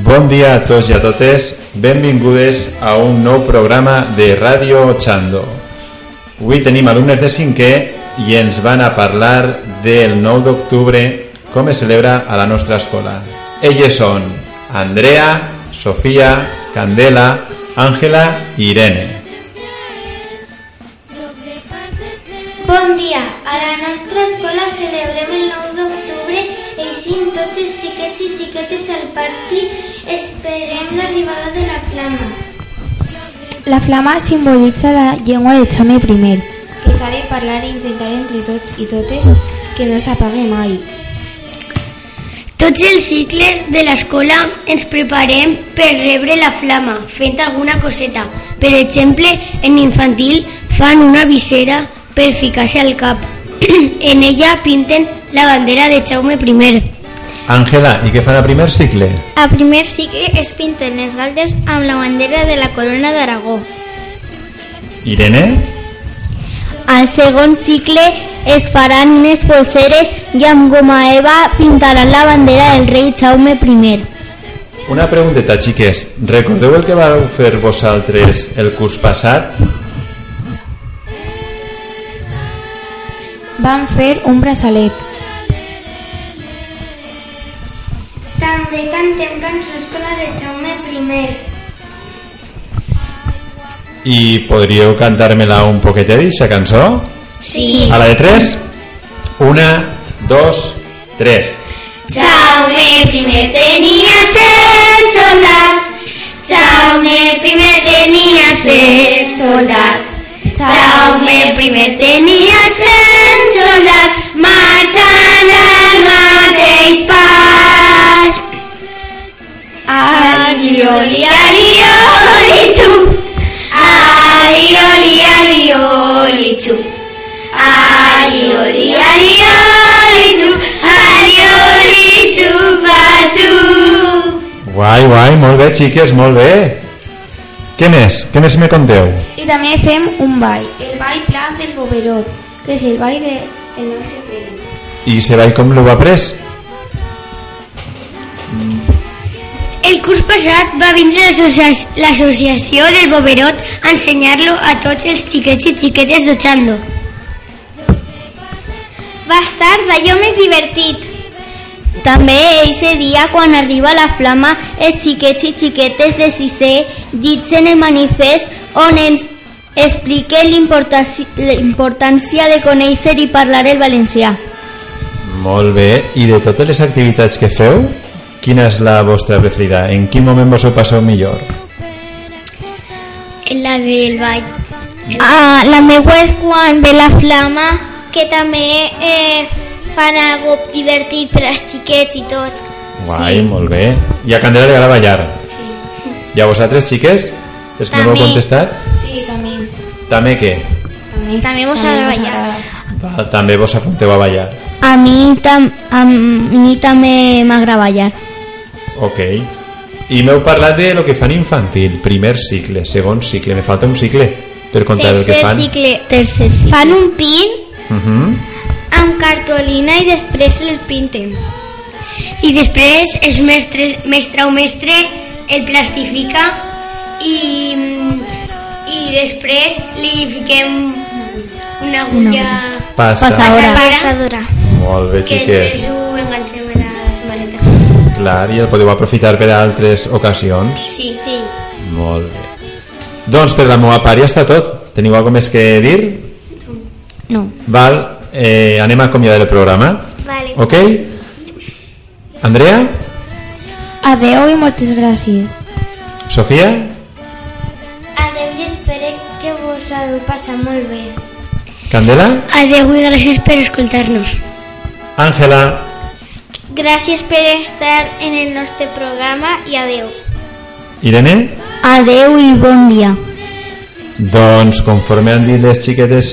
Bon dia a tots i a totes, benvingudes a un nou programa de Ràdio Chando. Avui tenim alumnes de cinquè i ens van a parlar del 9 d'octubre, com es celebra a la nostra escola. Elles són Andrea, Sofia, Candela, Àngela i Irene. Bon dia! A la nostra escola celebrem el 9 d'octubre eixint tots els xiquets i xiquetes al pati esperem l'arribada de la flama. La flama simbolitza la llengua de Jaume I, que s'ha de parlar i intentar entre tots i totes que no s'apague mai. Tots els cicles de l'escola ens preparem per rebre la flama, fent alguna coseta. Per exemple, en infantil fan una visera per ficar-se al cap. en ella pinten la bandera de Jaume I. Àngela, i què fan a primer cicle? A primer cicle es pinten les galtes amb la bandera de la corona d'Aragó. Irene? Al segon cicle es faran unes polseres i amb goma eva pintaran la bandera del rei Jaume I. Una pregunteta, xiques. Recordeu el que vau fer vosaltres el curs passat? Van fer un braçalet. Cantem cançons com la de Jaume I. I podríeu cantar-me-la un poquetet, aquesta cançó? Sí. A la de tres? Una, dos, tres. Jaume I tenia Guai, guai, molt bé, xiques, molt bé. Què més? Què més me conteu? I també fem un ball, el ball pla del boberot, que és el ball de el nostre Pere. I se ball com l'heu après? El curs passat va vindre l'associa- l'associació del Boberot a ensenyar-lo a tots els xiquets i xiquetes d'Ochando. Va estar d'allò més divertit. També eixe dia, quan arriba la flama, els xiquets i xiquetes de sisè llitsen el manifest on ens expliquen l'importància la importància de conèixer i parlar el valencià. Molt bé. I de totes les activitats que feu, quina és la vostra preferida? En quin moment vos ho passeu millor? En la del ball. Ah, la meva és quan ve la flama, Que també eh, fan algo divertit per als xiquets i tot. Guai, molt bé. I a Candela li agrada ballar? Sí. I a vosaltres, xiques? És que no m'heu També. contestat? Sí, també. També què? També, També també agrada ballar. Va, també vos apunteu a ballar. a mi, tam, a mi també m'agrada ballar. Ok. I m'heu parlat de lo que fan infantil, primer cicle, segon cicle, me falta un cicle per contar el que Tercer fan. cicle. Tercer cicle. Fan un pin Uh -huh. Amb cartolina i després el pinten. I després els mestres, mestre o mestre el plastifica i, i després li fiquem una agulla Passa. Passadora. Passadora. Molt bé, que xiques. després ho enganxem a la samarreta. Clar, i el podeu aprofitar per a altres ocasions. Sí, sí. Molt bé. Doncs per la meva part ja està tot. Teniu alguna més que dir? No. Val, eh, anem a acomiadar el programa. Vale. Ok? Andrea? Adeu i moltes gràcies. Sofia? Adeu i espero que vos heu passat molt bé. Candela? Adeu i gràcies per escoltar-nos. Àngela? Gràcies per estar en el nostre programa i adeu. Irene? Adeu i bon dia. Doncs, conforme han dit les xiquetes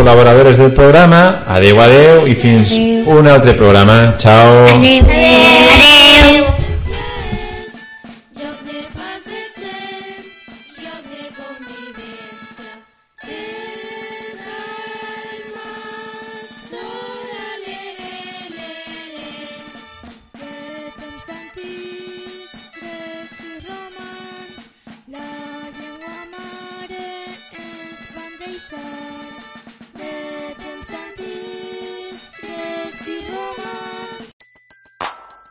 col·laboradores del programa, adeu, adeu i fins un altre programa. Ciao. Adeu. Adeu.